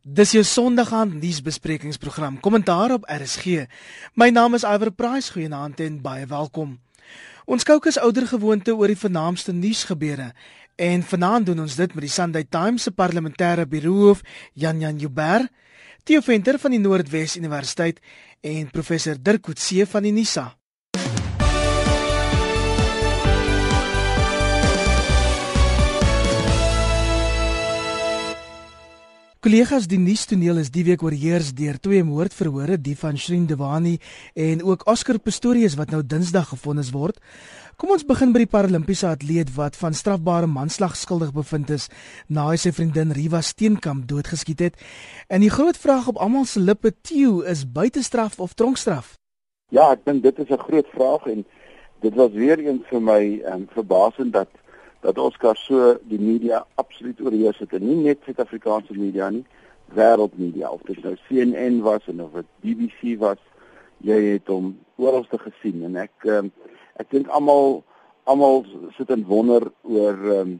Dis jou Sondag aand nuusbesprekingsprogram Kommentaar op RSG. My naam is Iver Price, goeienaand en baie welkom. Ons kookus ouer gewoonte oor die vernaamste nuusgebeure en vanaand doen ons dit met die Sunday Times se parlementêre biroof Jan Jan Jubber, Theo Venter van die Noordwes Universiteit en professor Dirk Coetzee van die Nisa. Kollegas, die nuustoneel is die week oorheers deur twee moordverhore, die van Shrin Devani en ook Oscar Pistorius wat nou Dinsdag gefonnis word. Kom ons begin by die Paralimpiese atleet wat van strafbare manslag skuldig bevind is na hy sy vriendin Riva Steenkamp doodgeskiet het. En die groot vraag op almal se lippe, Theo, is buitestraf of tronkstraf? Ja, ek dink dit is 'n groot vraag en dit was weer eens vir my um, verbasend dat dat Oscar so die media absoluut oorheers het en nie net Suid-Afrikaanse media nie, wêreldmedia. Of dit nou CNN was en of dit BBC was, jy het hom oral te gesien. En ek um, ek dink almal almal sit en wonder oor um,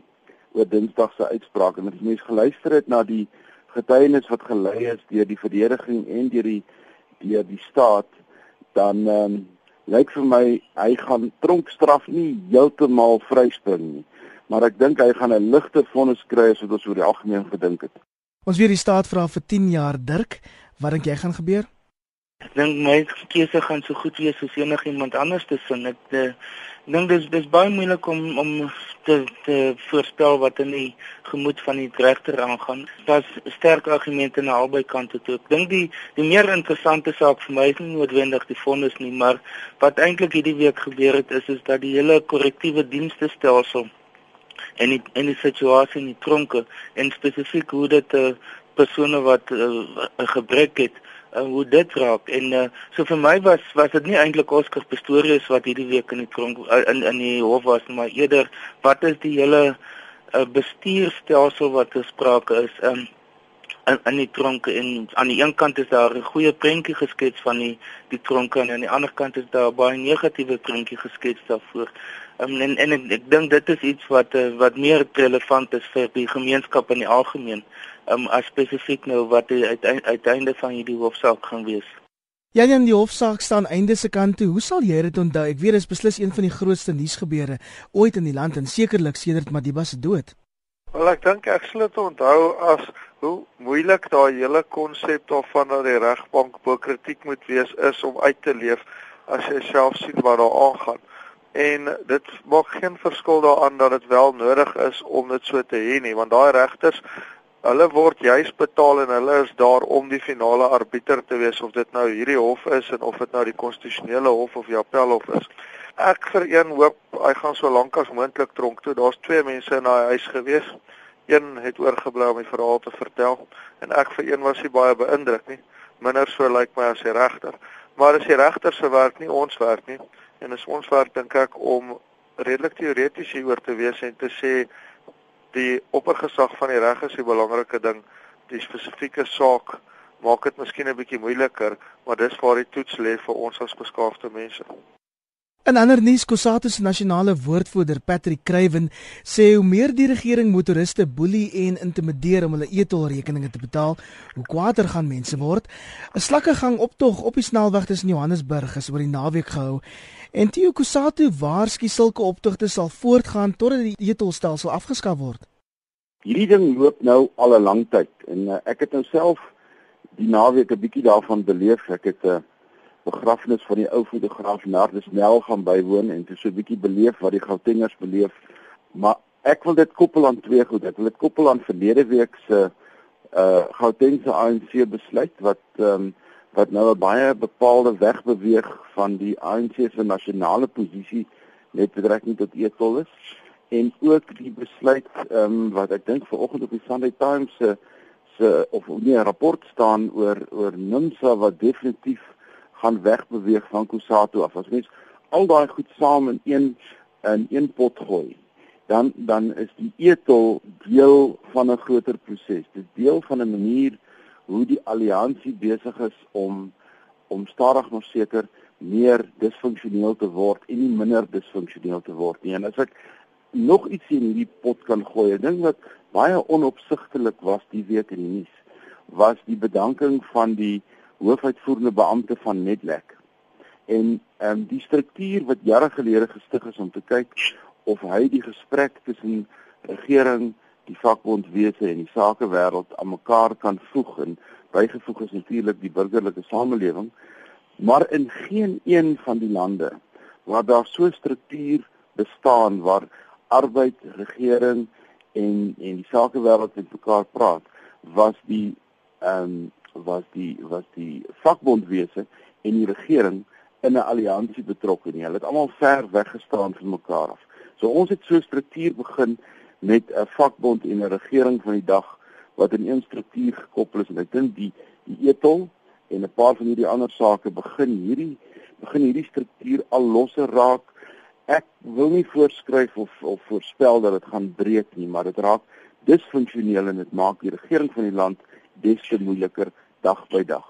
oor Dinsdag se uitspraak. En as mense geluister het na die getuienis wat gelei is deur die verdediging en deur die deur die staat dan um, lyk vir my hy gaan tronkstraf nie heeltemal vryspring nie maar ek dink hy gaan 'n ligter vonnis kry as wat ons oor die algemeen gedink het. Ons weer die staat vra vir 10 jaar Dirk, wat dink jy gaan gebeur? Ek dink my keuse gaan so goed wees soos enigiemand anders te sien. Ek uh, dink dis dis baie moeilik om om te te voorspel wat in die gemoed van die regter aangaan. Daar's sterk argumente na albei kante toe. Ek dink die die meer interessante saak vir my is nie noodwendig die vonnis nie, maar wat eintlik hierdie week gebeur het is is dat die hele korrektiewe dienste stelsel en die en die situasie in die tronke en spesifiek hoe dit uh, persone wat eh, 'n uh, gebrek het uh, hoe dit raak en uh, so vir my was was dit nie eintlik Oscar Pistorius wat hierdie week in die tronk uh, in in die hof was maar eerder wat is die hele uh, bestuurstelsel wat gesprake is um, in in die tronke en aan die een kant is daar 'n goeie prentjie geskets van die die tronke en aan die ander kant is daar baie negatiewe prentjie geskets daarvoor. Um, en en ek, ek dink dit is iets wat uh, wat meer relevant is vir die gemeenskap in die algemeen, um, as spesifiek nou wat die uiteinde van hierdie hofsaak gaan wees. Ja, ja, die hofsaak staan einde se kant toe. Hoe sal jy dit onthou? Ek weet dit is beslis een van die grootste nuusgebeure ooit in die land en sekerlik sedert Madiba se dood. Wel ek dink ek sal dit onthou as hoe moeilik daai hele konsep daarvan dat die regbank bo kritiek moet wees is om uit te leef as jy self sien wat daar aangaan. En dit maak geen verskil daaraan dat dit wel nodig is om dit so te hê nie, want daai regters hulle word juis betaal en hulle is daar om die finale arbiter te wees of dit nou hierdie hof is en of dit nou die konstitusionele hof of die appelhof is. Ek vir een hoop hy gaan so lank as moontlik tronk toe. Daar's twee mense in daai huis gewees. Een het oorgebly om die verhaal te vertel en ek vir een was nie baie beïndruk nie. Minder so lyk my as die regter. Maar as die regter se werk nie ons werk nie en is ons werk dink ek om redelik teoreties hieroor te wees en te sê die oppergesag van die reg is die belangrike ding. Die spesifieke saak maak dit miskien 'n bietjie moeiliker, maar dis waar die toets lê vir ons as beskaafde mense. In ander nuus, Kusatu se nasionale woordvoerder Patrick Kruiven sê hoe meer die regering motoriste boelie en intimideer om hulle e-tolrekeninge te betaal, hoe kwaader gaan mense word. 'n Slakkegang optog op die snelweg tussen Johannesburg is oor die naweek gehou. En Tio Kusatu waarsku sulke optogte sal voortgaan totdat die e-tolstelsel afgeskaf word. Hierdie ding loop nou al 'n lang tyd en uh, ek het nou self die naweek 'n bietjie daarvan beleef. Ek het 'n uh, begrafnis van die ou fotograaf Nardus Nel gaan bywoon en toe so 'n bietjie beleef wat die Gautengers beleef. Maar ek wil dit koppel aan twee goed. Ek wil dit koppel aan verlede week se uh Gautengse ANC besluit wat ehm um, wat nou 'n baie bepaalde weg beweeg van die ANC se nasionale posisie net betrekking tot etol is en ook die besluit ehm um, wat ek dink vanoggend op die Sunday Times se se of nee 'n rapport staan oor oor NIMSA wat definitief gaan wegbeweeg van Kusatu af. As mens al daai goed saam in een in een pot gooi, dan dan is die etol deel van 'n groter proses. Dit deel van 'n manier hoe die alliansie besig is om om stadig maar seker meer disfunksioneel te word en nie minder disfunksioneel te word nie. En as ek nog iets in hierdie pot kan gooi, 'n ding wat baie onopsigtelik was die week in die nuus was die bedanking van die hoofuitvoerende beampte van Netlek. En ehm um, die struktuur wat jare gelede gestig is om te kyk of hy die gesprek tussen regering, die vakbondwese en die sakewêreld aan mekaar kan voeg en bygevoeg is natuurlik die burgerlike samelewing, maar in geen een van die lande waar daar so 'n struktuur bestaan waar arbeid, regering en en die sakewêreld met mekaar praat, was die ehm um, was die was die vakbondwese en die regering in 'n alliansie betrokke nie. Hulle het almal ver weggestaan van mekaar af. So ons het so 'n struktuur begin met 'n vakbond en 'n regering van die dag wat in een struktuur gekoppel is en ek dink die die etol en 'n paar van hierdie ander sake begin hierdie begin hierdie struktuur al losser raak. Ek wil nie voorskryf of of voorspel dat dit gaan breek nie, maar dit raak disfunksioneel en dit maak die regering van die land des te moeiliker dag by dag.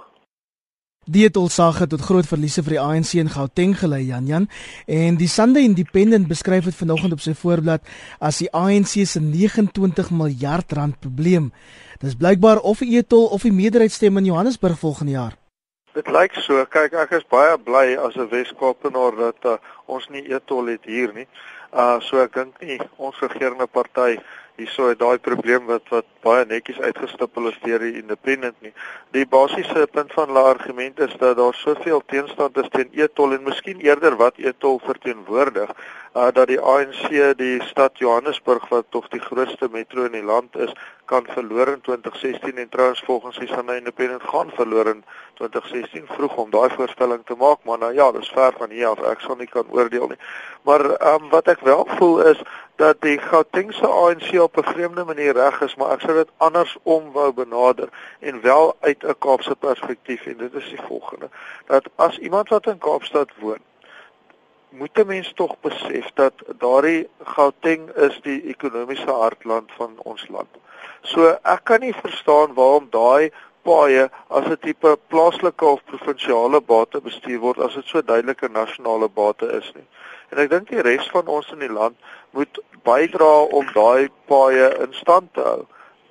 Die etolsage tot groot verliese vir die ANC in Gauteng gelei Jan Jan en die Sunday Independent beskryf dit vanoggend op sy voorblad as die ANC se 29 miljard rand probleem. Dis blykbaar of die etol of die meerderheidsstem in Johannesburg volgende jaar. Dit lyk so. Kyk, ek is baie bly as 'n Wes-Kaapenaar dat uh, ons nie etol het hier nie. Uh so ek dink nie ons regerende party hierso het daai probleem wat wat baie netjies uitgestipel is deur die independent nie. Die basiese punt van hulle argument is dat daar soveel teenstand is teen etol en miskien eerder wat etol verteenwoordig, uh dat die ANC die stad Johannesburg wat tog die grootste metro in die land is, kan verloor in 2016 en trouens volgens die Sunday Independent gaan verloor in 2016 vroeg om daai voorstelling te maak, maar nou ja, dis ver van hier af. Ek sal nie kan oordeel nie. Maar ehm um, wat ek wel voel is dat die Gautengse ANC op 'n vreemde manier reg is, maar ek sou dit andersom wou benader en wel uit 'n Kaapse perspektief en dit is die volgende: dat as iemand wat in Kaapstad woon, moet 'n mens tog besef dat daardie Gauteng is die ekonomiese hartland van ons land. So ek kan nie verstaan waarom daai paaie as 'n tipe plaaslike of provinsiale bate bestuur word as dit so duidelike nasionale bate is nie. En ek dink die res van ons in die land moet bydra om daai paaie in stand te hou.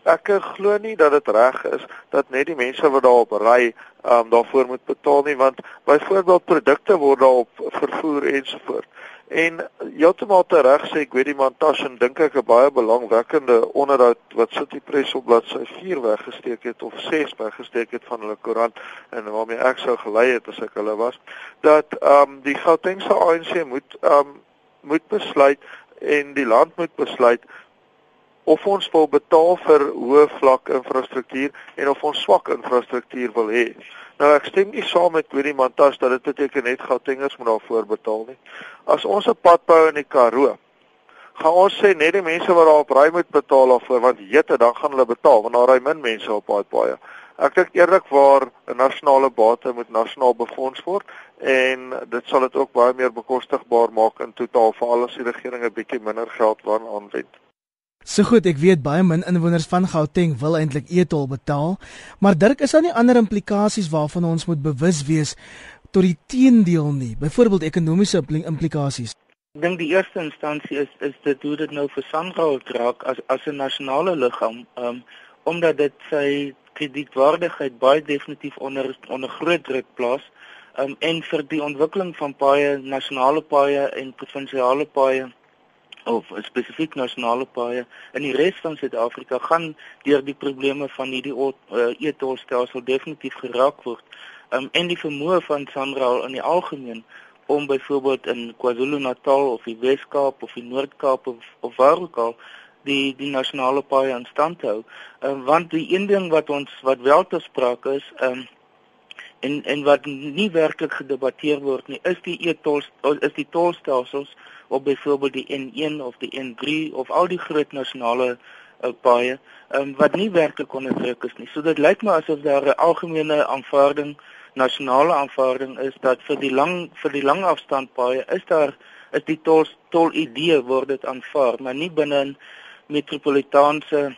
Ek glo nie dat dit reg is dat net die mense wat daarop ry, um daarvoor moet betaal nie want byvoorbeeld produkte word daarop vervoer ensovoorts. En heeltemal te reg sê ek weet die montage en dink ek 'n baie belangwekkende onderhoud wat City Press op bladsy 4 weggesteek het of 6 weggesteek het van hulle koerant en waarmee ek sou gelei het as ek hulle was dat ehm um, die Gautengse ANC moet ehm um, moet besluit en die land moet besluit of ons wil betaal vir hoë vlak infrastruktuur en of ons swak infrastruktuur wil hê. Nou ek stem nie saam met Willie Mantas dat dit beteken net Gautengers moet daarvoor betaal nie. As ons 'n pad bou in die Karoo, gaan ons sê net die mense wat daar op ry moet betaal daarvoor want jette dan gaan hulle betaal want daar ry min mense op daai paaie. Ek dink eerlikwaar 'n nasionale bate moet nasionaal befonds word en dit sal dit ook baie meer bekostigbaar maak in totaal vir al die regering 'n bietjie minder geld waaraan aanwend. So goed, ek weet baie min inwoners van Gauteng wil eintlik e-tol betaal, maar Dirk, is daar nie ander implikasies waarvan ons moet bewus wees tot die teendeel nie, byvoorbeeld ekonomiese implikasies? Ek dink die eerste instansie is is dit hoe dit nou vir Sanral draak as as 'n nasionale liggaam, um, omdat dit sy kredietwaardigheid baie definitief onder onder groot druk plaas, um, en vir die ontwikkeling van paaie, nasionale paaie en provinsiale paaie of spesifiek nasionale paaie in die res van Suid-Afrika gaan deur die probleme van hierdie uh, e-tolstelsel definitief geraak word. Um, en die vermoë van Sanral in die algemeen om byvoorbeeld in KwaZulu-Natal of die Wes-Kaap of die Noord-Kaap of, of waar ook al die die nasionale paaie in stand hou. Um, want die een ding wat ons wat wel te sprake is, um, en en wat nie werklik gedebatteer word nie, is die e-tol is die tolstelsels op byvoorbeeld die N1 of die N3 of al die groot nasionale uh, paaie um, wat nie werklik onder druk is nie. So dit lyk my asof daar 'n algemene aanvaarding, nasionale aanvaarding is dat vir die lang vir die lang afstand paaie is daar is die tol tol idee word dit aanvaar, maar nie binne metropolitaanse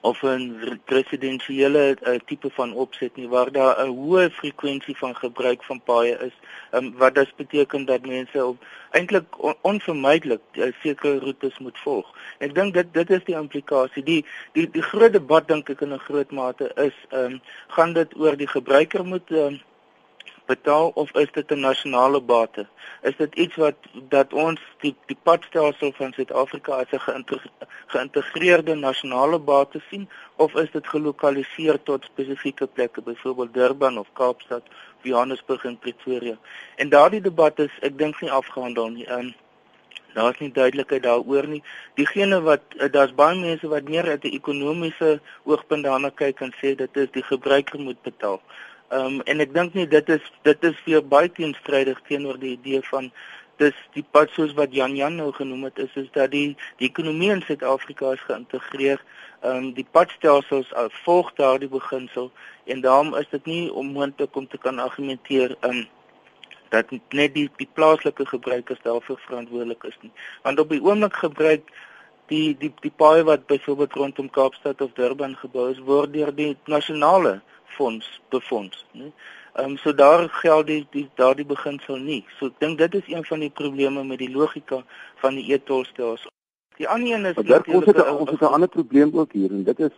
of 'n presidensiële uh, tipe van opset nie waar daar 'n hoë frekwensie van gebruik van paaie is um, wat dit beteken dat mense op eintlik on, onvermydelik uh, sekere roetes moet volg. Ek dink dit dit is die implikasie. Die die die groot debat dink ek in 'n groot mate is um, gaan dit oor die gebruiker moet um, betaal of is dit 'n nasionale bate? Is dit iets wat dat ons die die padstelsel van Suid-Afrika as 'n geïntegreerde nasionale bate sien of is dit gelokaliseer tot spesifieke plekke, byvoorbeeld Durban of Kaapstad, Johannesburg en Pretoria? En daardie debat is ek dink nie afgehandel nie. Um, Daar's nie duidelikheid daaroor nie. Diegene wat uh, daar's baie mense wat meer uit 'n ekonomiese oogpunt daarna kyk en sê dit is die gebruiker moet betaal. Ehm um, en ek dink nie dit is dit is vir baie teenstrydig teenoor die idee van dis die pad soos wat Jan Jan nou genoem het is is dat die die ekonomie in Suid-Afrika is geïntegreer. Ehm um, die padstelsels uh, volg daardie beginsel en daarom is dit nie onmoontlik om te kan argumenteer ehm um, dat net die die plaaslike gebruikers daarvoor verantwoordelik is nie. Want op die oomblik gebruik die die die paaie wat byvoorbeeld rondom Kaapstad of Durban gebou is word deur die nasionale fonds befonds, né? Ehm um, so daar geld die, die daardie beginsel nie. So ek dink dit is een van die probleme met die logika van die e-tolstelsel. Die ander een is dat ons het ons het 'n ander probleem ook hier en dit is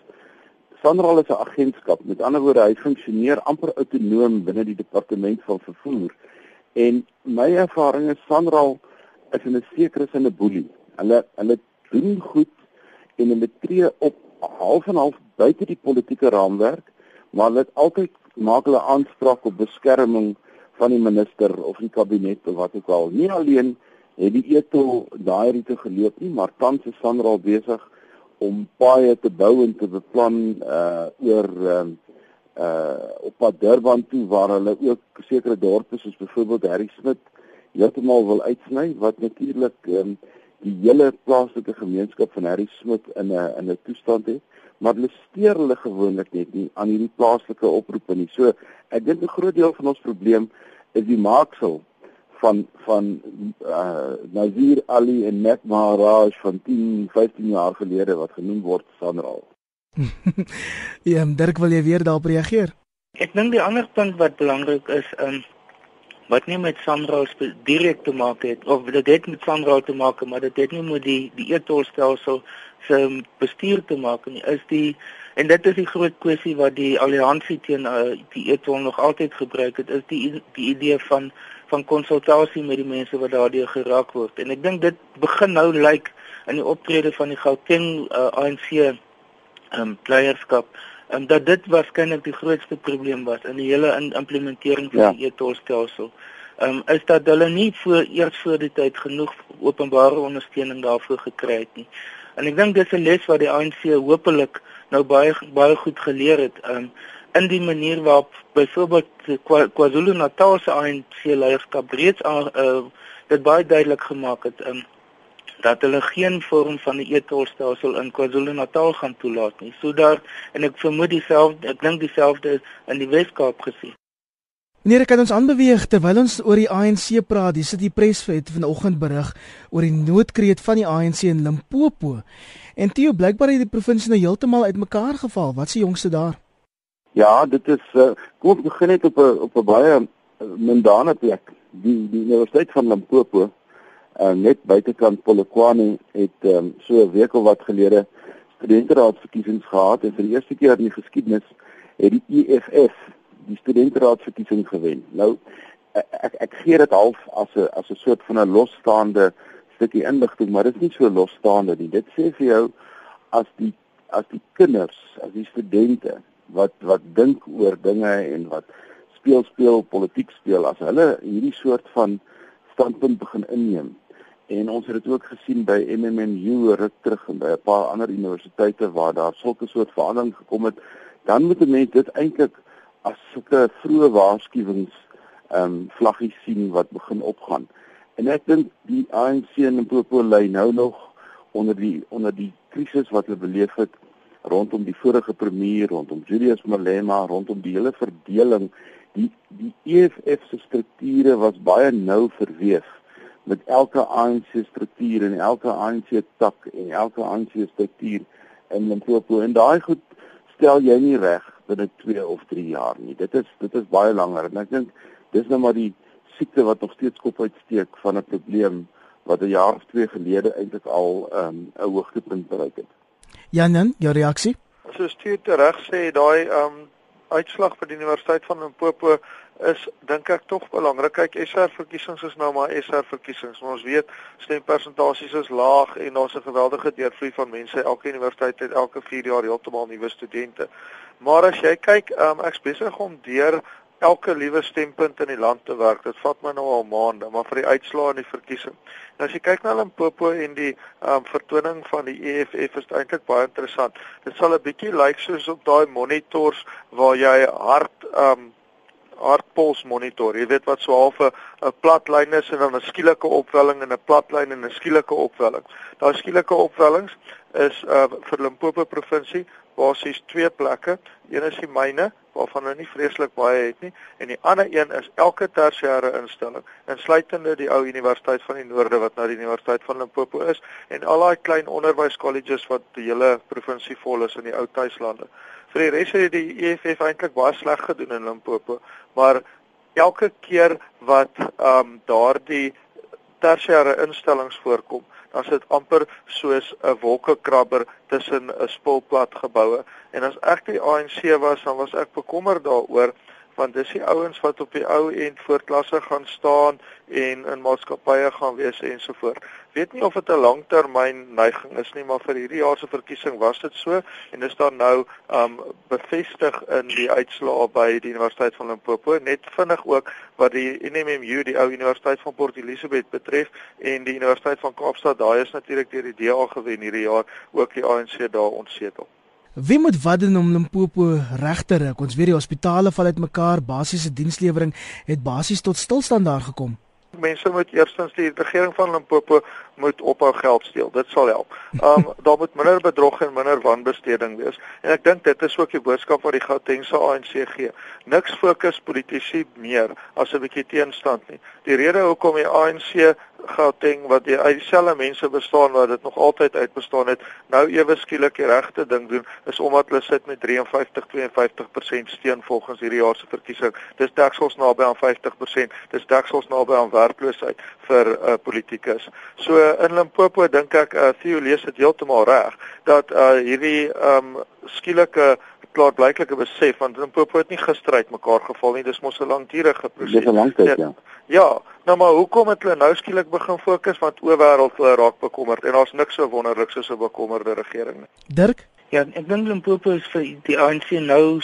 Sanral is 'n agentskap. Met ander woorde, hy funksioneer amper autonoom binne die departement van vervoer. En my ervaring is Sanral is in 'n sekere sin 'n boelie. Hulle hulle doen goed en hulle tree op half en half buite die politieke raamwerk maar dit altyd maak hulle aanspraak op beskerming van die minister of die kabinet of wat ook al. Nie alleen het die eto daai rite geloop nie, maar tans is Sandra al besig om paaie te bou en te beplan uh oor uh, uh op pad Durban toe waar hulle ook sekere dorpe soos byvoorbeeld Harry Smit heeltemal wil uitsny wat natuurlik um, die hele plaaslike gemeenskap van Harry Smit in 'n in 'n toestand het maar hulle steur hulle gewoonlik net nie aan hierdie plaaslike oproepe nie. So ek dink 'n groot deel van ons probleem is die maaksel van van uh Nazir Ali en Mac Maharaj van 10, 15 jaar gelede wat genoem word Sanral. ja, Dirk wil jy weer daarop reageer? Ek dink die ander punt wat belangrik is, um wat nie met Sanral direk te maak het of dit het met Sanral te maak, maar dit het nie met die die e-tolstelsel se bestuur te maak en is die en dit is die groot kwessie wat die alliansie teen uh, die etol nog altyd gebruik het is die die idee van van konsultasie met die mense wat daardeur geraak word. En ek dink dit begin nou lyk like in die optrede van die Gauteng uh, ANC ehm um, leierskap en dat dit waarskynlik die grootste probleem was in die hele in implementering van ja. die etol stelsel ehm um, is dat hulle nie voor eers voor die tyd genoeg openbare ondersteuning daarvoor gekry het nie. En ek dink dis 'n les wat die ANC hopelik nou baie baie goed geleer het. Um, in die manier waarop byvoorbeeld KwaZulu-Natal se ANC leierskap reeds uh, dit baie duidelik gemaak het. Um, dat hulle geen vorm van 'n e-tolstelsel in KwaZulu-Natal gaan toelaat nie. So daar en ek vermoed dieselfde ek dink dieselfde in die Wes-Kaap gesien. Meneer, kan ons aanbeweeg terwyl ons oor die ANC praat. Dis dit die presvet vanoggend berig oor die noodkreet van die ANC in Limpopo. En Theo, blykbaar het die provinsie nou heeltemal uitmekaar geval. Wat se jongste daar? Ja, dit is uh, kom ons begin net op 'n op 'n baie uh, mundane plek. Die die Universiteit van Limpopo, uh, net buitekant Polokwane het um, so 'n week of wat gelede studenteraadsverkiesings gehad en vir die eerste keer in die geskiedenis het die EFF die studenteraadsverkiesing gewen. Nou ek ek gee dit half as 'n as 'n soort van 'n losstaande stukkie inligting, maar dit is nie so losstaande nie. Dit sê vir jou as die as die kinders, as die studente wat wat dink oor dinge en wat speel speel politiek speel as hulle hierdie soort van standpunt begin inneem. En ons het dit ook gesien by MMNU ruk terug en by 'n paar ander universiteite waar daar sulke soort verandering gekom het, dan moet 'n mens dit eintlik as sulke vroeë waarskuwings ehm um, vlaggies sien wat begin opgaan. En ek dink die ANC in Limpopo lê nou nog onder die onder die krisis wat hulle beleef het rondom die vorige premier, rondom Julius Malema, rondom die hele verdeling. Die die EFF se strukture was baie nou verweef met elke ANC struktuur en elke ANC tak en elke ANC struktuur in Limpopo en daai goed stel jy nie reg binne 2 of 3 jaar nie. Dit is dit is baie langer en ek dink dis nou maar die siekte wat nog steeds kop uitsteek van 'n probleem wat 'n jaar of twee gelede eintlik al um, 'n um, hoogtepunt bereik het. Janan, jou reaksie? So stuur te reg sê daai um uitslag vir die Universiteit van Limpopo is dink ek tog belangrik. Kyk, SR verkiesings is nou maar SR verkiesings. Maar ons weet stempersentasies is laag en daar's 'n geweldige deurvloei van mense. Elke universiteit het elke 4 jaar heeltemal nuwe studente. Maar as jy kyk, um, ek's besig om deur elke liewe stempunt in die land te werk. Dit vat my nou al maande, maar vir die uitslae in die verkiesing. Nou as jy kyk na Limpopo en die um, vertoning van die EFF is eintlik baie interessant. Dit sal 'n bietjie lyk like soos op daai monitors waar jy hart um hartpuls monitor. Jy weet wat so half 'n plat lyn is en dan 'n skielike opwelling en 'n plat lyn en 'n skielike opwelling. Daai skielike opwellings is uh vir Limpopo provinsie basies twee plekke. Een is die myne waarvan hulle nie vreeslik baie het nie en die ander een is elke tersiêre instelling, insluitende die ou Universiteit van die Noorde wat nou die Universiteit van Limpopo is en al daai klein onderwyskolleges wat die hele provinsie vol is in die ou tuislande vir die res het die EFF eintlik baie sleg gedoen in Limpopo, maar elke keer wat ehm um, daardie tersiêre instellings voorkom, dan is dit amper soos 'n wolkekrabber tussen 'n spulplat geboue. En as ek die ANC was, dan was ek bekommerd daaroor want dis die ouens wat op die ou end voor klasse gaan staan en in maatskappye gaan wees ensovoort. Weet nie of dit 'n langtermyn neiging is nie, maar vir hierdie jaar se verkiesing was dit so en dis dan nou um bevestig in die uitslae by die Universiteit van Limpopo net vinnig ook wat die NMMU, die ou Universiteit van Port Elizabeth betref en die Universiteit van Kaapstad, daai is natuurlik deur die DA gewen hierdie jaar, ook die ANC daar ontsetel. Wie moet wat doen om Limpopo reg te ruk? Ons weet die hospitale val uitmekaar, basiese dienslewering het basies tot stilstand daar gekom. Mense moet eerstens die regering van Limpopo moet ophou geld steel. Dit sal help. Um daar moet minder bedrog en minder wanbesteding wees. En ek dink dit is ook die boodskap wat die Gautengse ANC gee. Niks fokus politici meer as 'n bietjie teenstand nie. Die rede hoekom die ANC Gauteng wat die dieselfde mense bestaan wat dit nog altyd uitbestaan het, nou ewe skielik die regte ding doen, is omdat hulle sit met 53-52% steun volgens hierdie jaar se verkiesing. Dis deksels naby aan 50%. Dis deksels naby aan werkloosheid vir 'n uh, politikus. So in Limpopo dink ek uh, Theo lees dit heeltemal reg dat uh, hierdie um, skielike klaar blyklike besef want Limpopo het nie gister uit mekaar geval nie. Dis mos 'n langdurige proses. Dis 'n lang tyd, ja. Ja, nou maar hoekom het hulle nou skielik begin fokus want o wêreld hulle raak bekommerd en daar's niks so wonderlik soos 'n bekommerde regering nie. Dirk? Ja, ek dink Limpopo is vir die ANC nou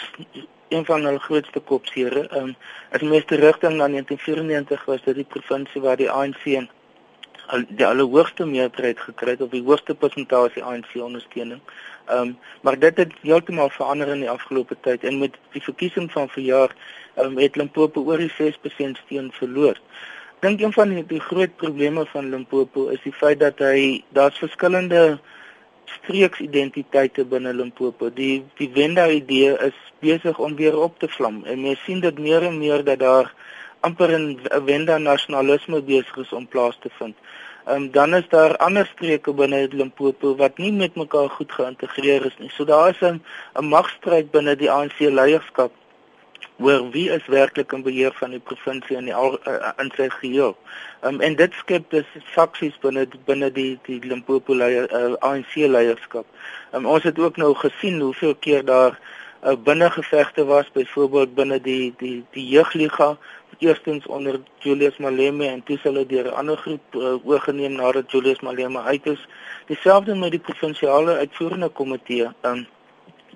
een van hulle grootste kopseere. Ehm um, as mens terugdink aan 1994 was dit die provinsie waar die ANC al die allerhoogste meerderheid gekry het of die hoogste persentasie ANC ondersteuning. Ehm um, maar dit het heeltemal verander in die afgelope tyd en met die verkiesing van verjaar ehm um, het Limpopo oor die 6% steun verloor. Dink een van die, die groot probleme van Limpopo is die feit dat hy daar's verskillende streeksidentiteite binne Limpopo. Die die Wenda idee is besig om weer op te vlam en mens sien dit meer en meer dat daar amper 'n Wenda nasionalisme besig is om plaas te vind. Ehm um, dan is daar ander streke binne Limpopo wat nie met mekaar goed geïntegreer is nie. So daar is 'n 'n magstryd binne die ANC leierskap oor wie is werklik in beheer van die provinsie en die al, uh, in sy geheel. Ehm um, en dit skep dus faksies binne binne die die Limpopo leier, uh, ANC leierskap. Ehm um, ons het ook nou gesien hoeveel keer daar uh, binnengevegte was byvoorbeeld binne die die die jeugliga eerstens onder Julius Malema en toe hulle deur 'n ander groep uh, oorgeneem nadat Julius Malema uit is. Dieselfde met die provinsiale uitvoerende komitee. Um,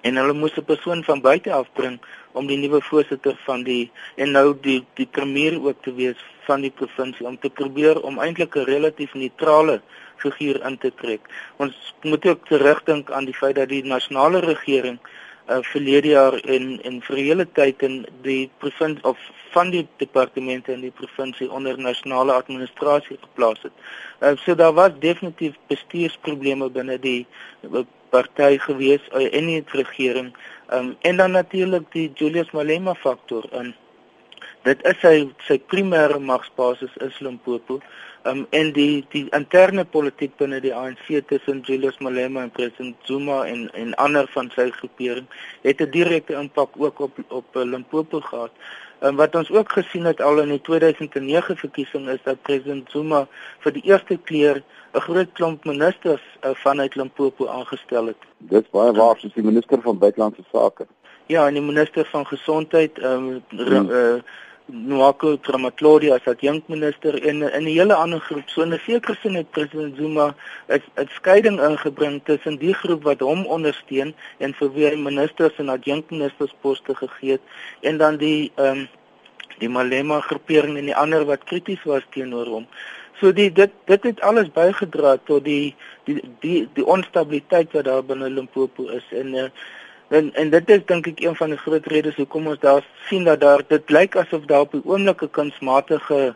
en hulle moes 'n persoon van buite af bring om die nuwe voorsitter van die en nou die die premier ook te wees van die provinsie om te probeer om eintlik 'n relatief neutrale figuur in te trek. Ons moet ook terugdink aan die feit dat die nasionale regering uh, verlede jaar en en vir hele tyd in die provinsie of van die departemente in die provinsie onder nasionale administrasie geplaas het. Uh, so daar was definitief bestuursprobleme binne die uh, party gewees uh, in die regering um, en dan natuurlik die Julius Malema faktor in dit is sy sy primêre magsbasis is Limpopo. Um en die die interne politiek binne die ANC tussen Julius Malema en president Zuma en en ander van sy groepering het 'n direkte impak ook op op Limpopo gehad. Um wat ons ook gesien het al in die 2009 verkiesing is dat president Zuma vir die eerste keer 'n groot klomp ministers uh, vanuit Limpopo aangestel het. Dis baie waar soos die minister van buitelandse sake. Ja, en die minister van gesondheid um hmm. uh, Nwako Tramatlodi as adjunkminister en in 'n hele ander groep. So in 'n sekere sin het president Zuma 'n skeiding ingebring tussen die groep wat hom ondersteun en vir wie hy ministers en adjunkministersposte gegee het en dan die ehm um, die Malema groepering en die ander wat krities was teenoor hom. So die dit dit het alles bygedra tot die die die die onstabiliteit wat daar binne Limpopo is en uh, En en dit is dink ek een van die groot redes hoekom ons daar sien dat daar dit lyk asof daar op die oomblik 'n kunsmatige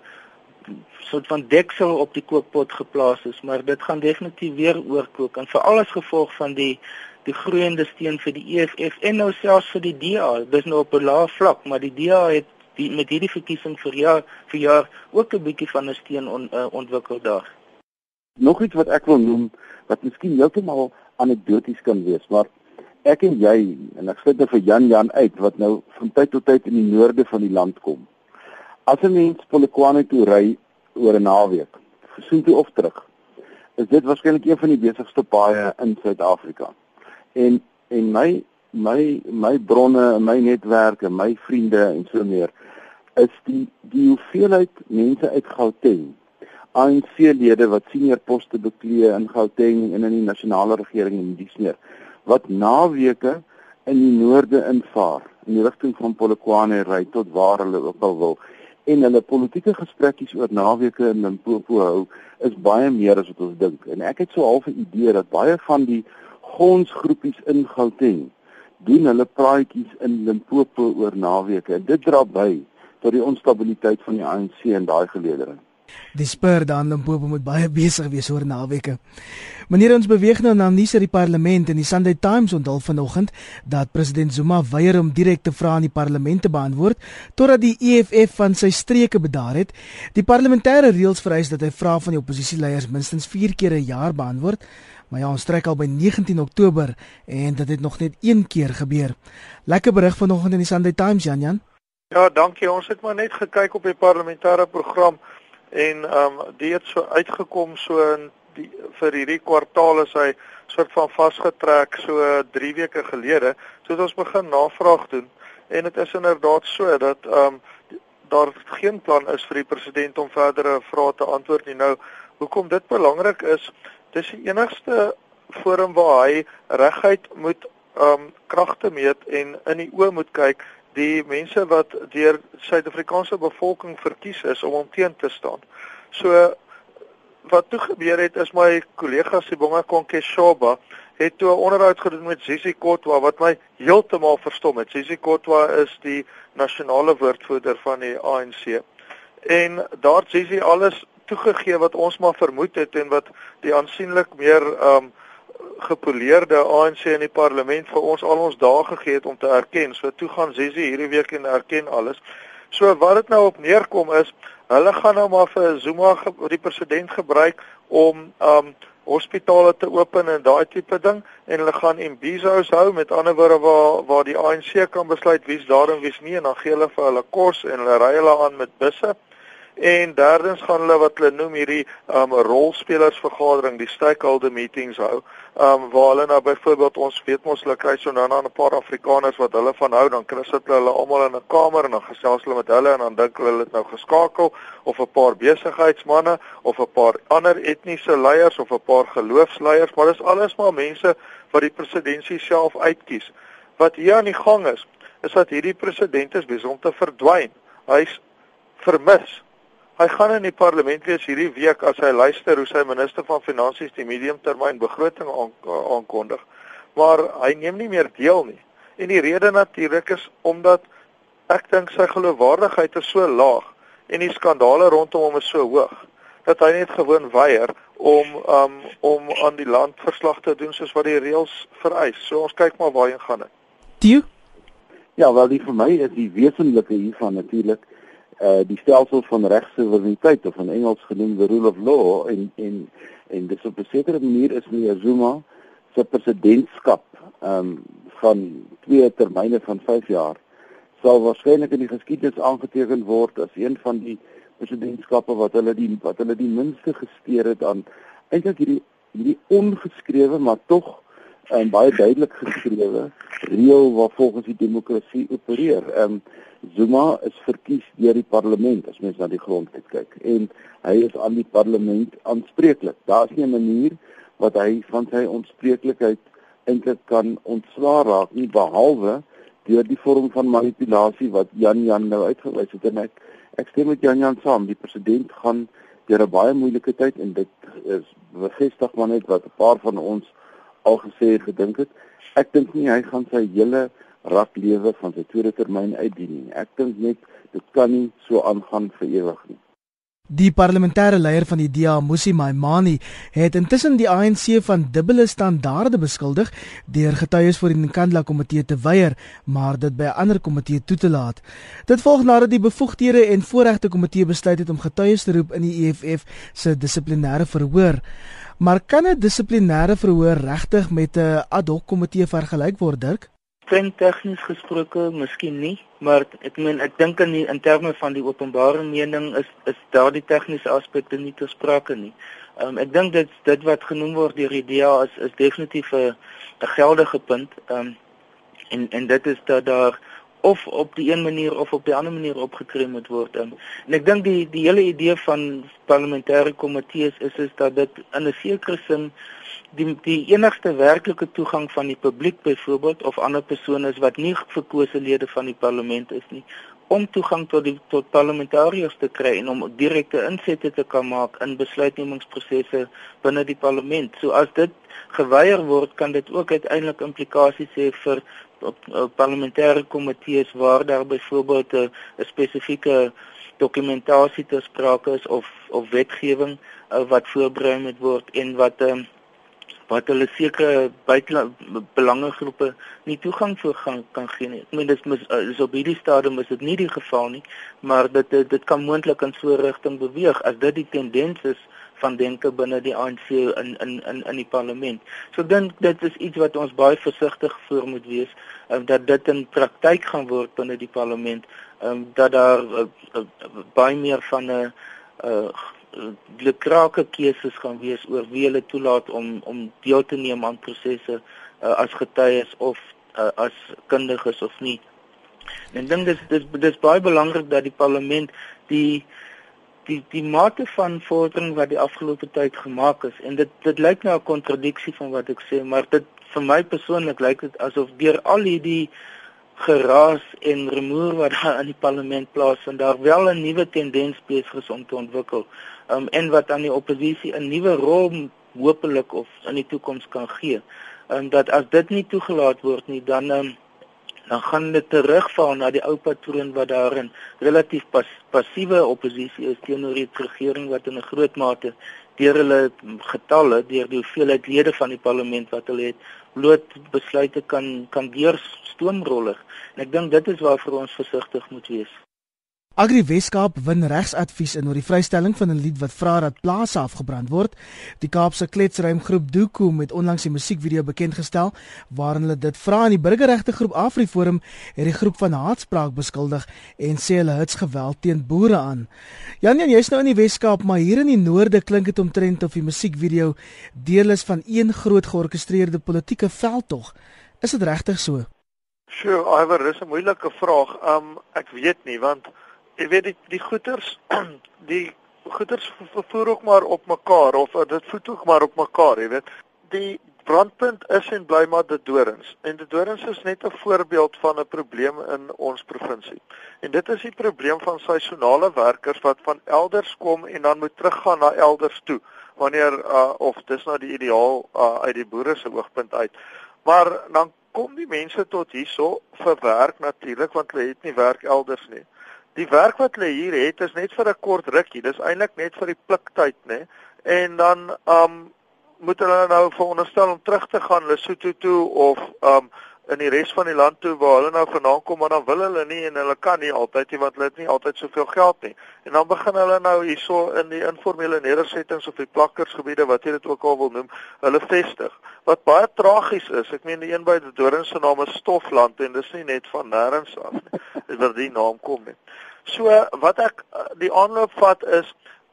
soort van deksel op die kookpot geplaas is, maar dit gaan definitief weer oorkook en veral as gevolg van die die groeiende steun vir die EFF en nou selfs vir die DA. Dis nou op 'n lae vlak, maar die DA het die met hierdie verkiesing vir jaar vir jaar ook 'n bietjie van 'n steun on, uh, ontwikkel daar. Nog iets wat ek wil noem wat miskien heeltemal anekdoties kan wees, maar ek en jy en ek sluit nou vir Jan Jan uit wat nou van tyd tot tyd in die noorde van die land kom. As 'n mens Polokwane toe ry oor 'n naweek, gesien toe of terug, is dit waarskynlik een van die besigste paaie in Suid-Afrika. En en my my my bronne, my netwerke, my vriende en so meer is die die hoeveelheid mense uit Gauteng ANC-lede wat senior poste beklee in Gauteng en in die nasionale regering en dis meer wat naweke in die noorde invaar in die rigting van Polokwane ry tot waar hulle ook al wil. En hulle politieke gesprekkies oor naweke in Limpopo hou is baie meer as wat ons dink. En ek het so half 'n idee dat baie van die gonsgroepies in Gauteng doen hulle praatjies in Limpopo oor naweke. En dit dra by tot die onstabiliteit van die ANC in daai geleedere Die spur dan Limpopo moet baie besig wees oor naweke. Meneer ons beweeg nou na nuus uit die parlement en die Sunday Times onthul vanoggend dat president Zuma weier om direk te vra aan die parlement te beantwoord totdat die EFF van sy streke bedaar het. Die parlementêre reëls vereis dat hy vrae van die oppositieleiers minstens 4 keer 'n jaar beantwoord. Maar ja, ons strek al by 19 Oktober en dit het nog net een keer gebeur. Lekker berig vanoggend in die Sunday Times, Jan Jan. Ja, dankie. Ons het maar net gekyk op die parlementêre program en ehm um, die het so uitgekom so in die vir hierdie kwartaal is hy soort van vasgetrek so 3 weke gelede. So het ons begin navraag doen en dit is inderdaad so dat ehm um, daar geen plan is vir die president om verdere vrae te antwoord nie. Nou, hoekom dit belangrik is, dis die enigste forum waar hy reguit moet ehm um, kragte meet en in die oë moet kyk die mense wat deur Suid-Afrikaanse bevolking verkies is om hom teen te staan. So wat toe gebeur het is my kollega Sibonga Konkeshaba het toe 'n onderhoud gedoen met Sisi Kotwa wat my heeltemal verstom het. Sisi Kotwa is die nasionale woordvoerder van die ANC. En daar Sisi alles toegegee wat ons maar vermoed het en wat die aansienlik meer um gepoleerde ANC in die parlement vir ons al ons dae gegee het om te erken. So toe gaan Sisi hierdie week en erken alles. So wat dit nou op neerkom is Hulle gaan nou maar vir Zuma die president gebruik om um hospitale te open en daai tipe ding en hulle gaan imbizos hou met ander woorde waar waar die ANC kan besluit wie's daar en wie's nie en dan gee hulle vir hulle kos en hulle ry hulle aan met busse. En derdens gaan hulle wat hulle noem hierdie um rolspelersvergadering, die stakeholder meetings hou. Um waar hulle nou byvoorbeeld ons weet mos hulle kry so nou na 'n paar Afrikaners wat hulle van hou, dan kry hulle hulle almal in 'n kamer en dan gesels hulle met hulle en dan dink hulle hulle het nou geskakel of 'n paar besigheidsmande of 'n paar ander etniese leiers of 'n paar geloofsleiers, maar dis alles maar mense wat die presidentskap self uitkies. Wat hier aan die gang is, is dat hierdie president is besig om te verdwyn. Hy's vermis. Hy gaan in die parlement wees hierdie week as hy luister hoe sy minister van finansies die mediumtermyn begroting aankondig. Maar hy neem nie meer deel nie. En die rede natuurlik is omdat ek dink sy geloofwaardigheid is so laag en die skandale rondom hom is so hoog dat hy net gewoon weier om um, om aan die land verslag te doen soos wat die reëls vereis. So ons kyk maar waarheen gaan dit. Tio? Ja, wel die vir my is die wesenlike hiervan natuurlik uh die stelsel van regsoevereiniteit of in Engels genoem the rule of law en en en dis op 'n sekere manier is meneer Zuma se presidentskap ehm um, van twee termyne van 5 jaar sal waarskynlik in die geskiedenis aangeteken word as een van die presidentskappe wat hulle die wat hulle die minste gesteer het aan eintlik hierdie hierdie ongeskrewe maar tog en baie duidelik geskrewe reël wat volgens die demokrasie opereer. Ehm um, Zuma is verkies deur die parlement as mens na die grondwet kyk. En hy is aan die parlement aanspreeklik. Daar is nie 'n manier wat hy van sy onspreeklikheid eintlik kan ontslaa raak nie behalwe deur die vorm van manipulasie wat Jan Jan nou uitgewys het. En ek ek stem met Jan Jan saam. Die president gaan deur 'n baie moeilike tyd en dit is bevestig maar net wat 'n paar van ons al gesê het gedink het. Ek dink nie hy gaan sy hele rak lewe van sy tweede termyn uitdien nie ek dink net dit kan nie so aangaan vir ewig nie Die parlementêre leier van die DA, Musi Maimani, het intussen die ANC van dubbele standaarde beskuldig deur getuies voor die Nkandla komitee te weier, maar dit by 'n ander komitee toe te laat. Dit volg nadat die bevoegdhede en voorregte komitee besluit het om getuies te roep in die EFF se dissiplinêre verhoor. Maar kan 'n dissiplinêre verhoor regtig met 'n ad hoc komitee vergelyk word, Dirk? Klein tegnies gesproke, miskien nie, maar ek meen ek dink in die, in terme van die openbare mening is is daardie tegniese aspekte nie te sprake nie. Ehm um, ek dink dit dit wat genoem word deur die DA is is definitief 'n geldige punt. Ehm um, en en dit is dat daar of op die een manier of op die ander manier opgetree moet word. Um, en ek dink die die hele idee van parlementêre komitees is is dat dit in 'n sekere sin die die enigste werklike toegang van die publiek byvoorbeeld of ander persone is wat nie verkose lede van die parlement is nie om toegang tot die tot parlementariërs te kry en om direkte insette te kan maak in besluitnemingsprosesse binne die parlement. So as dit geweier word, kan dit ook uiteindelik implikasies hê vir op, op parlementêre komitees waar daar byvoorbeeld 'n spesifieke dokumentasie ter sprake is of of wetgewing uh, wat voorberei moet word en wat um, wat hulle sekere buitelandse belangegroepe nie toegang voor gaan kan gee nie. Ek meen dis mis, eh, is op hierdie stadium is dit nie die geval nie, maar dit dit, dit kan moontlik in so 'n rigting beweeg as dit die tendens is van denke binne die ANC in in in in die parlement. So dink dit is iets wat ons baie versigtig voor moet wees um, dat dit in praktyk gaan word binne die parlement, um, dat daar uh, uh, baie meer van 'n uh, uh, lukrake keuses gaan wees oor wie hulle toelaat om om deel te neem aan prosesse uh, as getuies of uh, as kundiges of nie. En dink dis dis dis baie belangrik dat die parlement die die die mate van vordering wat die afgelope tyd gemaak is en dit dit lyk nou 'n kontradiksie van wat ek sê, maar dit vir my persoonlik lyk dit asof deur al hierdie geraas en rumoer wat daar in die parlement plaasvind, daar wel 'n nuwe tendens besig is om te ontwikkel. Um en wat aan die oppositie 'n nuwe rol hopelik of in die toekoms kan gee. Um dat as dit nie toegelaat word nie, dan um, dan gaan dit terugval na die ou patroon wat daar in relatief pas, passiewe oppositie is teenoor die regering wat in 'n groot mate deur hulle getalle, deur die hoeveelheid lede van die parlement wat hulle het, bloot besluite kan kan deur stoomroller. En ek dink dit is waarvoor ons versigtig moet wees. Agri Weskaap win regsadvies in oor die vrystelling van 'n lied wat vra dat plase afgebrand word. Die Kaapse kletsruim groep Doku met onlangs die musiekvideo bekend gestel waarin hulle dit vra aan die burgerregte groep AfriForum het die groep van haatspraak beskuldig en sê hulle hits geweld teen boere aan. Jan, jy's nou in die Weskaap, maar hier in die noorde klink dit omtrent of die musiekvideo deel is van een groot georkestreerde politieke veldtog. Is dit regtig so? Sjoe, Iver, dis 'n moeilike vraag. Um ek weet nie want jy weet die die goeters die goeters vervoer ook maar op mekaar of uh, dit voet ook maar op mekaar jy weet. Die brandpunt is en bly maar die dorings. En die dorings is net 'n voorbeeld van 'n probleem in ons provinsie en dit is die probleem van seisonale werkers wat van elders kom en dan moet teruggaan na elders toe wanneer uh, of dis nou die ideaal uh, uit die boere se oogpunt uit. Maar dan kom die mense tot hierso vir werk natuurlik want hulle het nie werk elders nie Die werk wat hulle hier het is net vir 'n kort rukkie. Dis eintlik net vir die pliktyd, né? En dan um moet hulle nou veronderstel om terug te gaan Lesotho toe of um in die res van die land toe waar hulle nou vandaan kom maar dan wil hulle nie en hulle kan nie altyd nie want hulle het nie altyd soveel geld nie. En dan begin hulle nou hierso in die informele nedersettings of die plakkersgebiede wat jy dit ook al wil noem, hulle vestig. Wat baie tragies is, ek meen die een by Doring se naam is Stofland en dis nie net van nêrens af nie. Dis waar die naam kom nie. So wat ek die aanloop vat is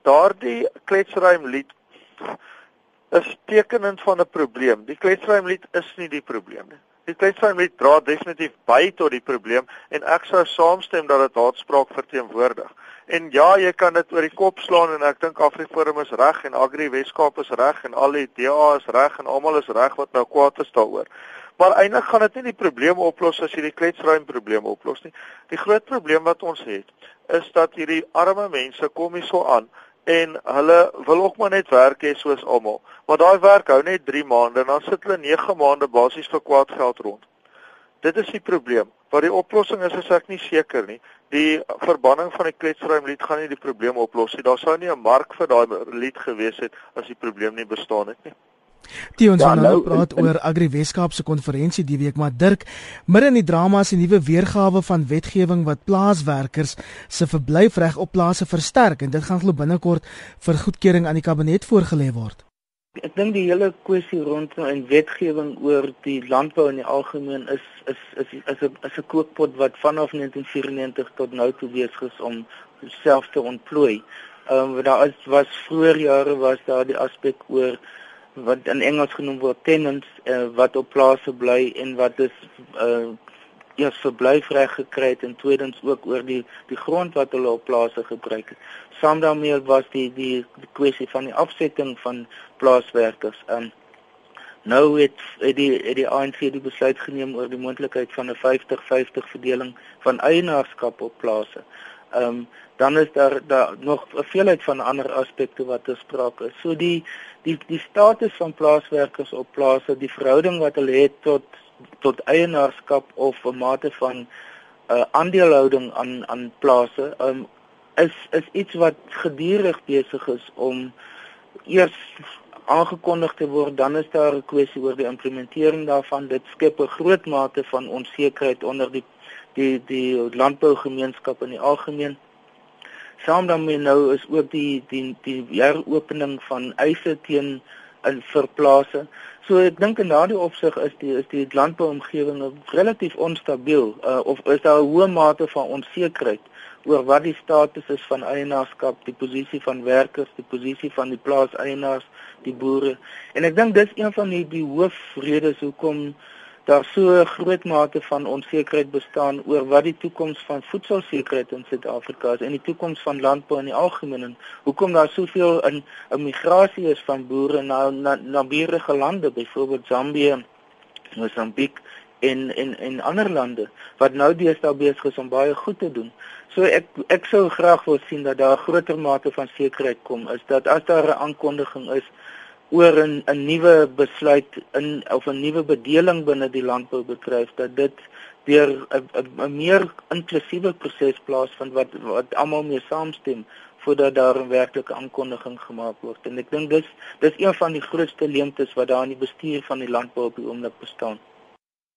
daardie kletsruim lied is tekenend van 'n probleem. Die kletsruim lied is nie die probleem nie. Die lied dra definitief by tot die probleem en ek sou saamstem dat dit haatspraak verteenwoordig. En ja, jy kan dit oor die kop slaan en ek dink Afriforum is reg en Agri Weskaap is reg en al die DA is reg en almal is reg wat nou kwaad is daaroor. Maar eintlik gaan dit nie die probleem oplos as jy die kletsruim probleem oplos nie. Die groot probleem wat ons het is dat hierdie arme mense kom hier so aan en hulle wil ook maar net werk hê soos almal. Maar daai werk hou net 3 maande en dan sit hulle 9 maande basies vir kwaad geld rond. Dit is die probleem. Wat die oplossing is, is ek nie seker nie. Die verbanning van die kletsruim lied gaan nie die probleem oplos nie. Daar sou nie 'n mark vir daai lied gewees het as die probleem nie bestaan het nie. Die ons ja, nou praat oor Agri Weskaap se konferensie die week maar Dirk midde in die drama is 'n nuwe weergawe van wetgewing wat plaaswerkers se verblyfreg op plase versterk en dit gaan glo binnekort vir goedkeuring aan die kabinet voorgelê word. Ek dink die hele kwessie rondom en wetgewing oor die landbou in die algemeen is is is is 'n is 'n kookpot wat vanaf 1994 tot nou toe besig is om self te ontplooi. Ehm um, daar is was vroeër jare was daar die aspek oor wat in Engels genoem word tenants uh, wat op plase bly en wat dus uh eers verblyfreg gekry het en tweedens ook oor die die grond wat hulle op plase gebruik het. Saam daarmee was die die, die kwessie van die afsetting van plaaswerkers. Um nou het, het die het die ANC die besluit geneem oor die moontlikheid van 'n 50-50 verdeling van eienaarskap op plase. Um dan is daar daar nog 'n veelheid van ander aspekte wat ter sprake is. So die die die status van plaaswerkers op plase, die verhouding wat hulle het tot tot eienaarskap of 'n mate van 'n uh, aandelehouding aan aan plase, um, is is iets wat gedurig besig is om eers aangekondig te word, dan is daar 'n kwessie oor die implementering daarvan. Dit skep 'n groot mate van onsekerheid onder die die die landbougemeenskap in die algemeen saam daarmee nou is ook die die die heropening van eise teen in verplase. So ek dink in daardie opsig is die is die landbouomgewing relatief onstabiel uh, of is daar 'n hoë mate van onsekerheid oor wat die status is van eienaarskap, die posisie van werkers, die posisie van die plaaseienaars, die boere. En ek dink dis een van die die hoofredes hoekom daar so 'n groot mate van onsekerheid bestaan oor wat die toekoms van voedselsekerheid in Suid-Afrika is en die toekoms van landbou in die algemeen en hoekom daar soveel in 'n migrasie is van boere na na naburige lande, byvoorbeeld Zambië, Mosambiek en en en ander lande wat nou deesdae besig is om baie goed te doen. So ek ek sou graag wil sien dat daar 'n groter mate van sekerheid kom is dat as daar 'n aankondiging is oor 'n 'n nuwe besluit in of 'n nuwe bedeling binne die landboubedryf dat dit deur 'n meer inklusiewe proses plaasvind wat wat almal mee saamstem voordat daar 'n werklike aankondiging gemaak word. En ek dink dis dis een van die grootste leemtes wat daar in die bestuur van die landbou op die oomblik bestaan.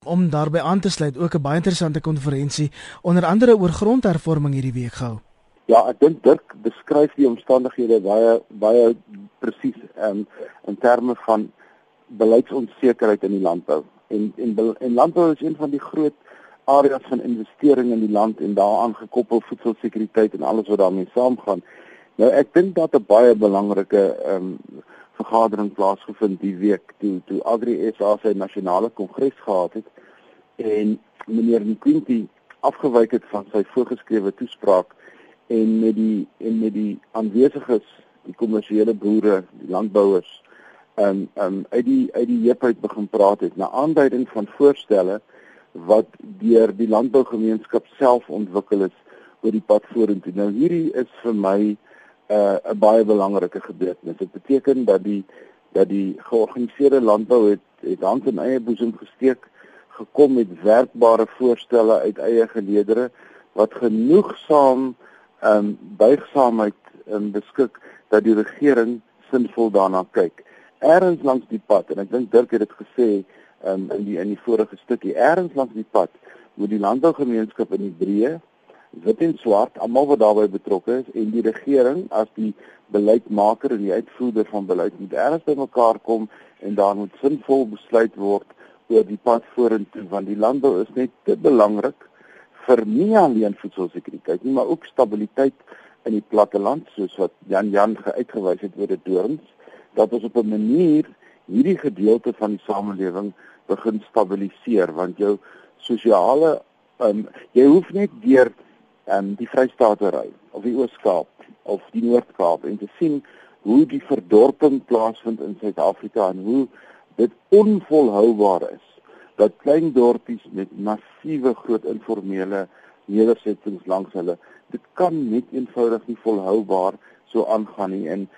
Om daarbey aan te sluit ook 'n baie interessante konferensie onder andere oor grondhervorming hierdie week gehou Ja, ek dink Dirk beskryf die omstandighede baie baie presies um, in terme van beleidsonsekerheid in die landbou. En en en landbou is een van die groot areas van investering in die land en daaraan gekoppel voedselsekuriteit en alles wat daarmee saamgaan. Nou ek dink dat 'n baie belangrike ehm um, vergadering plaasgevind die week toe toe Agri SA sy nasionale kongres gehad het en meneer Nkwinti afgewyk het van sy voorgeskrewe toespraak en met die en met die aanwesiges die kommersiële boere die landbouers en um, um uit die uit die heup uit begin praat het na aanduiding van voorstelle wat deur die landbougemeenskap self ontwikkel is oor die pad vorentoe. Nou hierdie is vir my 'n uh, 'n baie belangrike gebeurtenis. Dit beteken dat die dat die georganiseerde landbou het het hand in eie boesem gesteek gekom met werkbare voorstelle uit eie geleedere wat genoegsaam ehm um, buigsaamheid um, beskik dat die regering sinvol daarna kyk. Ergens langs die pad en ek dink Dirk het dit gesê, um, in die in die vorige stukkie ergens langs die pad moet die landbougemeenskap in die breë wit en swart almal wat daarbey betrokke is en die regering as die beleidsmaker en die uitvoerder van beleid moet ergens bymekaar kom en daar moet sinvol besluit word oor die pad vorentoe want die landbou is net te belangrik vir nie alleen voedselsekuriteit nie maar ook stabiliteit in die platteland soos wat Jan Jan uitgewys het oor dit dorings dat ons op 'n manier hierdie gedeelte van die samelewing begin stabiliseer want jou sosiale um, jy hoef net deur um, die Vrystaat ry of die Oos-Kaap of die Noord-Kaap en te sien hoe die verdorping plaasvind in Suid-Afrika en hoe dit onvolhoubaar is dat klein dorpies met massiewe groot informele nedersettings langs hulle dit kan net eenvoudig nie volhoubaar so aangaan nie en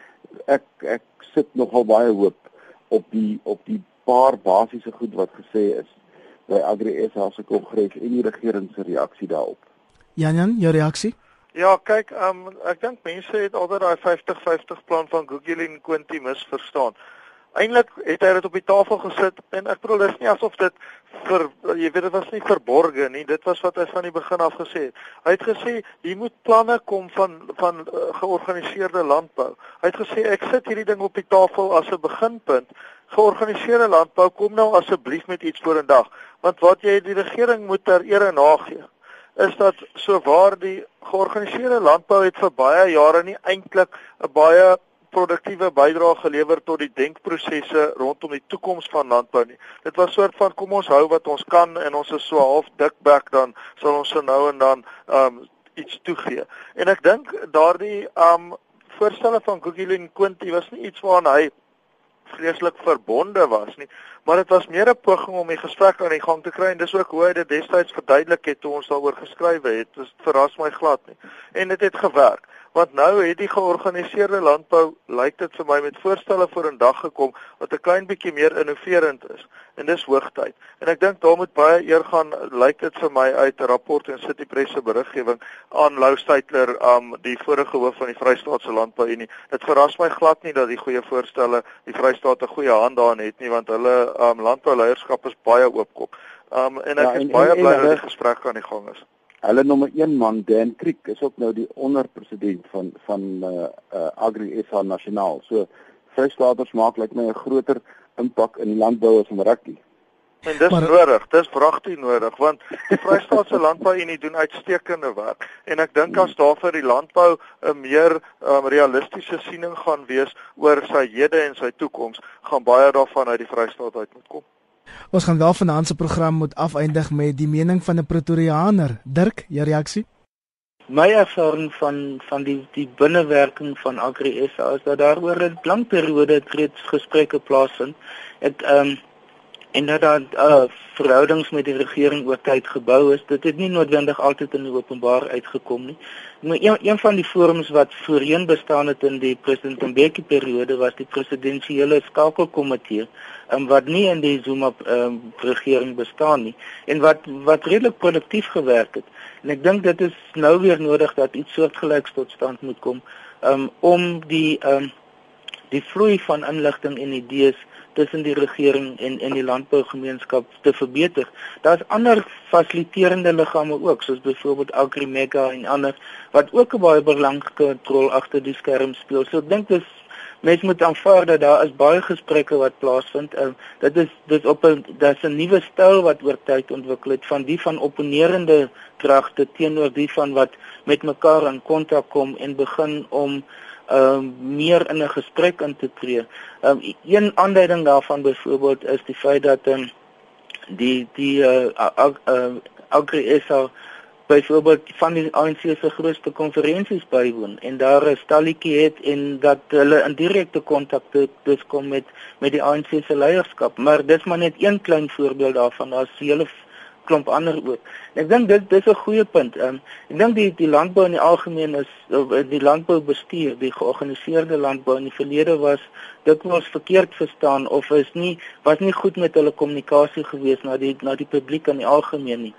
ek ek sit nogal baie hoop op die op die paar basiese goed wat gesê is by Agri SA se kongres en die regering se reaksie daarop. Jan Jan, jou reaksie? Ja, kyk, um, ek dink mense het altyd daai 50-50 plan van Google en Quinty misverstaan. Eintlik het hy dit op die tafel gesit en ek bedoel dis nie asof dit vir jy weet dit was nie verborge nie, dit was wat hy van die begin af gesê het. Hy het gesê hier moet planne kom van van uh, georganiseerde landbou. Hy het gesê ek sit hierdie ding op die tafel as 'n beginpunt. Georganiseerde landbou kom nou asseblief met iets vorendag, want wat jy die regering moet ter ere nagee is dat so waar die georganiseerde landbou het vir baie jare nie eintlik 'n baie produktiewe bydrae gelewer tot die denkprosesse rondom die toekoms van landbou nie. Dit was soort van kom ons hou wat ons kan en ons is so half dikbek dan sal ons so nou en dan um iets toegee. En ek dink daardie um voorstelle van Gugulin Quinty was nie iets waaraan hy vreeslik verbonde was nie, maar dit was meer 'n poging om die gesprek aan die gang te kry en dis ook hoe dit destyds verduidelik het toe ons daaroor geskryf het. Dit verras my glad nie. En dit het, het gewerk. Want nou het die georganiseerde landbou lyk dit vir my met voorstelle voor in dag gekom wat 'n klein bietjie meer innoverend is. En dis hoogtyd. En ek dink daar moet baie eer gaan lyk dit vir my uit 'n rapport en City Press se beriggewing aan Lou Steytler um die vorige hoof van die Vrystaatse Landbou Unie dit verras my glad nie dat die goeie voorstelle die Vrystaat 'n goeie hand daarin het nie want hulle um landbouleierskap is baie oopkop um en ek ja, en, is baie bly dat die gesprek aan die gang is Hulle nommer 1 man Dan Creek is ook nou die onderpresident van van uh, uh Agri SA Nasionaal. So vrystaaters maak lyk my 'n groter impak in die landbou as in rugby. En dis maar, nodig, dis vragtig nodig want die Vrystaatse Landbou Unie doen uitstekende werk en ek dink as daar vir die landbou 'n meer um, realistiese siening gaan wees oor sy hede en sy toekoms, gaan baie daarvan uit die Vrystaat uit moet kom. Ons gaan wel vanaand se program moet afeindig met die mening van 'n Pretoriaaner. Dirk, jou reaksie? My ervaring van van die die binnewerking van Agri SA is dat daar oor 'n lang periode reeds gesprekke plaasvind. Ek ehm um, en dat daar uh, verhoudings met die regering oor tyd gebou is. Dit het nie noodwendig altyd in die openbaar uitgekom nie. Maar een, een van die forums wat voorheen bestaan het in die president Mbeki periode was die presidensiële skakelkomitee, um, wat nie in die Zuma um, regering bestaan nie en wat wat redelik produktief gewerk het. En ek dink dit is nou weer nodig dat iets soortgelyks tot stand moet kom um, om die um, die vloei van inligting en idees tussen die regering en en die landbougemeenskap te verbeter. Daar's ander fasiliterende liggame ook, soos byvoorbeeld Agrimega en ander wat ook 'n baie belangrike rol agter die skerm speel. So ek dink dis mens moet aanvaar dat daar is baie gesprekke wat plaasvind. Uh, dit is dit op 'n daar's 'n nuwe styl wat oor tyd ontwikkel het van die van opponerende kragte teenoor die van wat met mekaar in kontak kom en begin om ehm uh, meer in 'n gesprek in te tree. Ehm um, een aanduiding daarvan byvoorbeeld is die feit dat ehm um, die die eh uh, uh, Agri SA byvoorbeeld van die ANC se grootste konferensies bywoon en daar 'n stalletjie het en dat hulle in direkte kontak dus kom met met die ANC se leierskap. Maar dis maar net een klein voorbeeld daarvan. Daar's hele klomp ander ook. Ek dink dit dis 'n goeie punt. Um, ek dink die die landbou in die algemeen is die landboubestuur, die georganiseerde landbou in die verlede was dit was verkeerd verstaan of is nie was nie goed met hulle kommunikasie gewees na die na die publiek in die algemeen nie.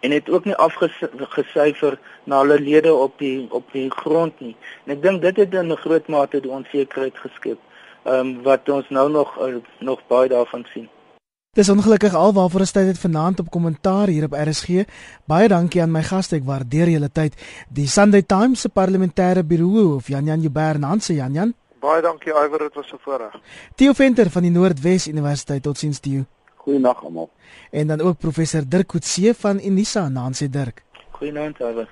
En het ook nie afgesyfer na hulle lede op die op die grond nie. En ek dink dit het in 'n groot mate die onsekerheid geskep. Ehm um, wat ons nou nog uh, nog baie daarvan sien. Dis ongelukkig alwaarvoor ons tyd het vanaand op kommentaar hier op RSG. Baie dankie aan my gaste, ek waardeer julle tyd. Die Sunday Times se parlementêre biroo of Jan Jan Jubber Nanse Jan Jan. Baie dankie Iwer, dit was 'n voorreg. Theo Venter van die Noordwes Universiteit. Totsiens Theo. Goeienaand almal. En dan ook professor Dirk Coetzee van Unisa, Nanse Dirk. Goeienaand Iwer.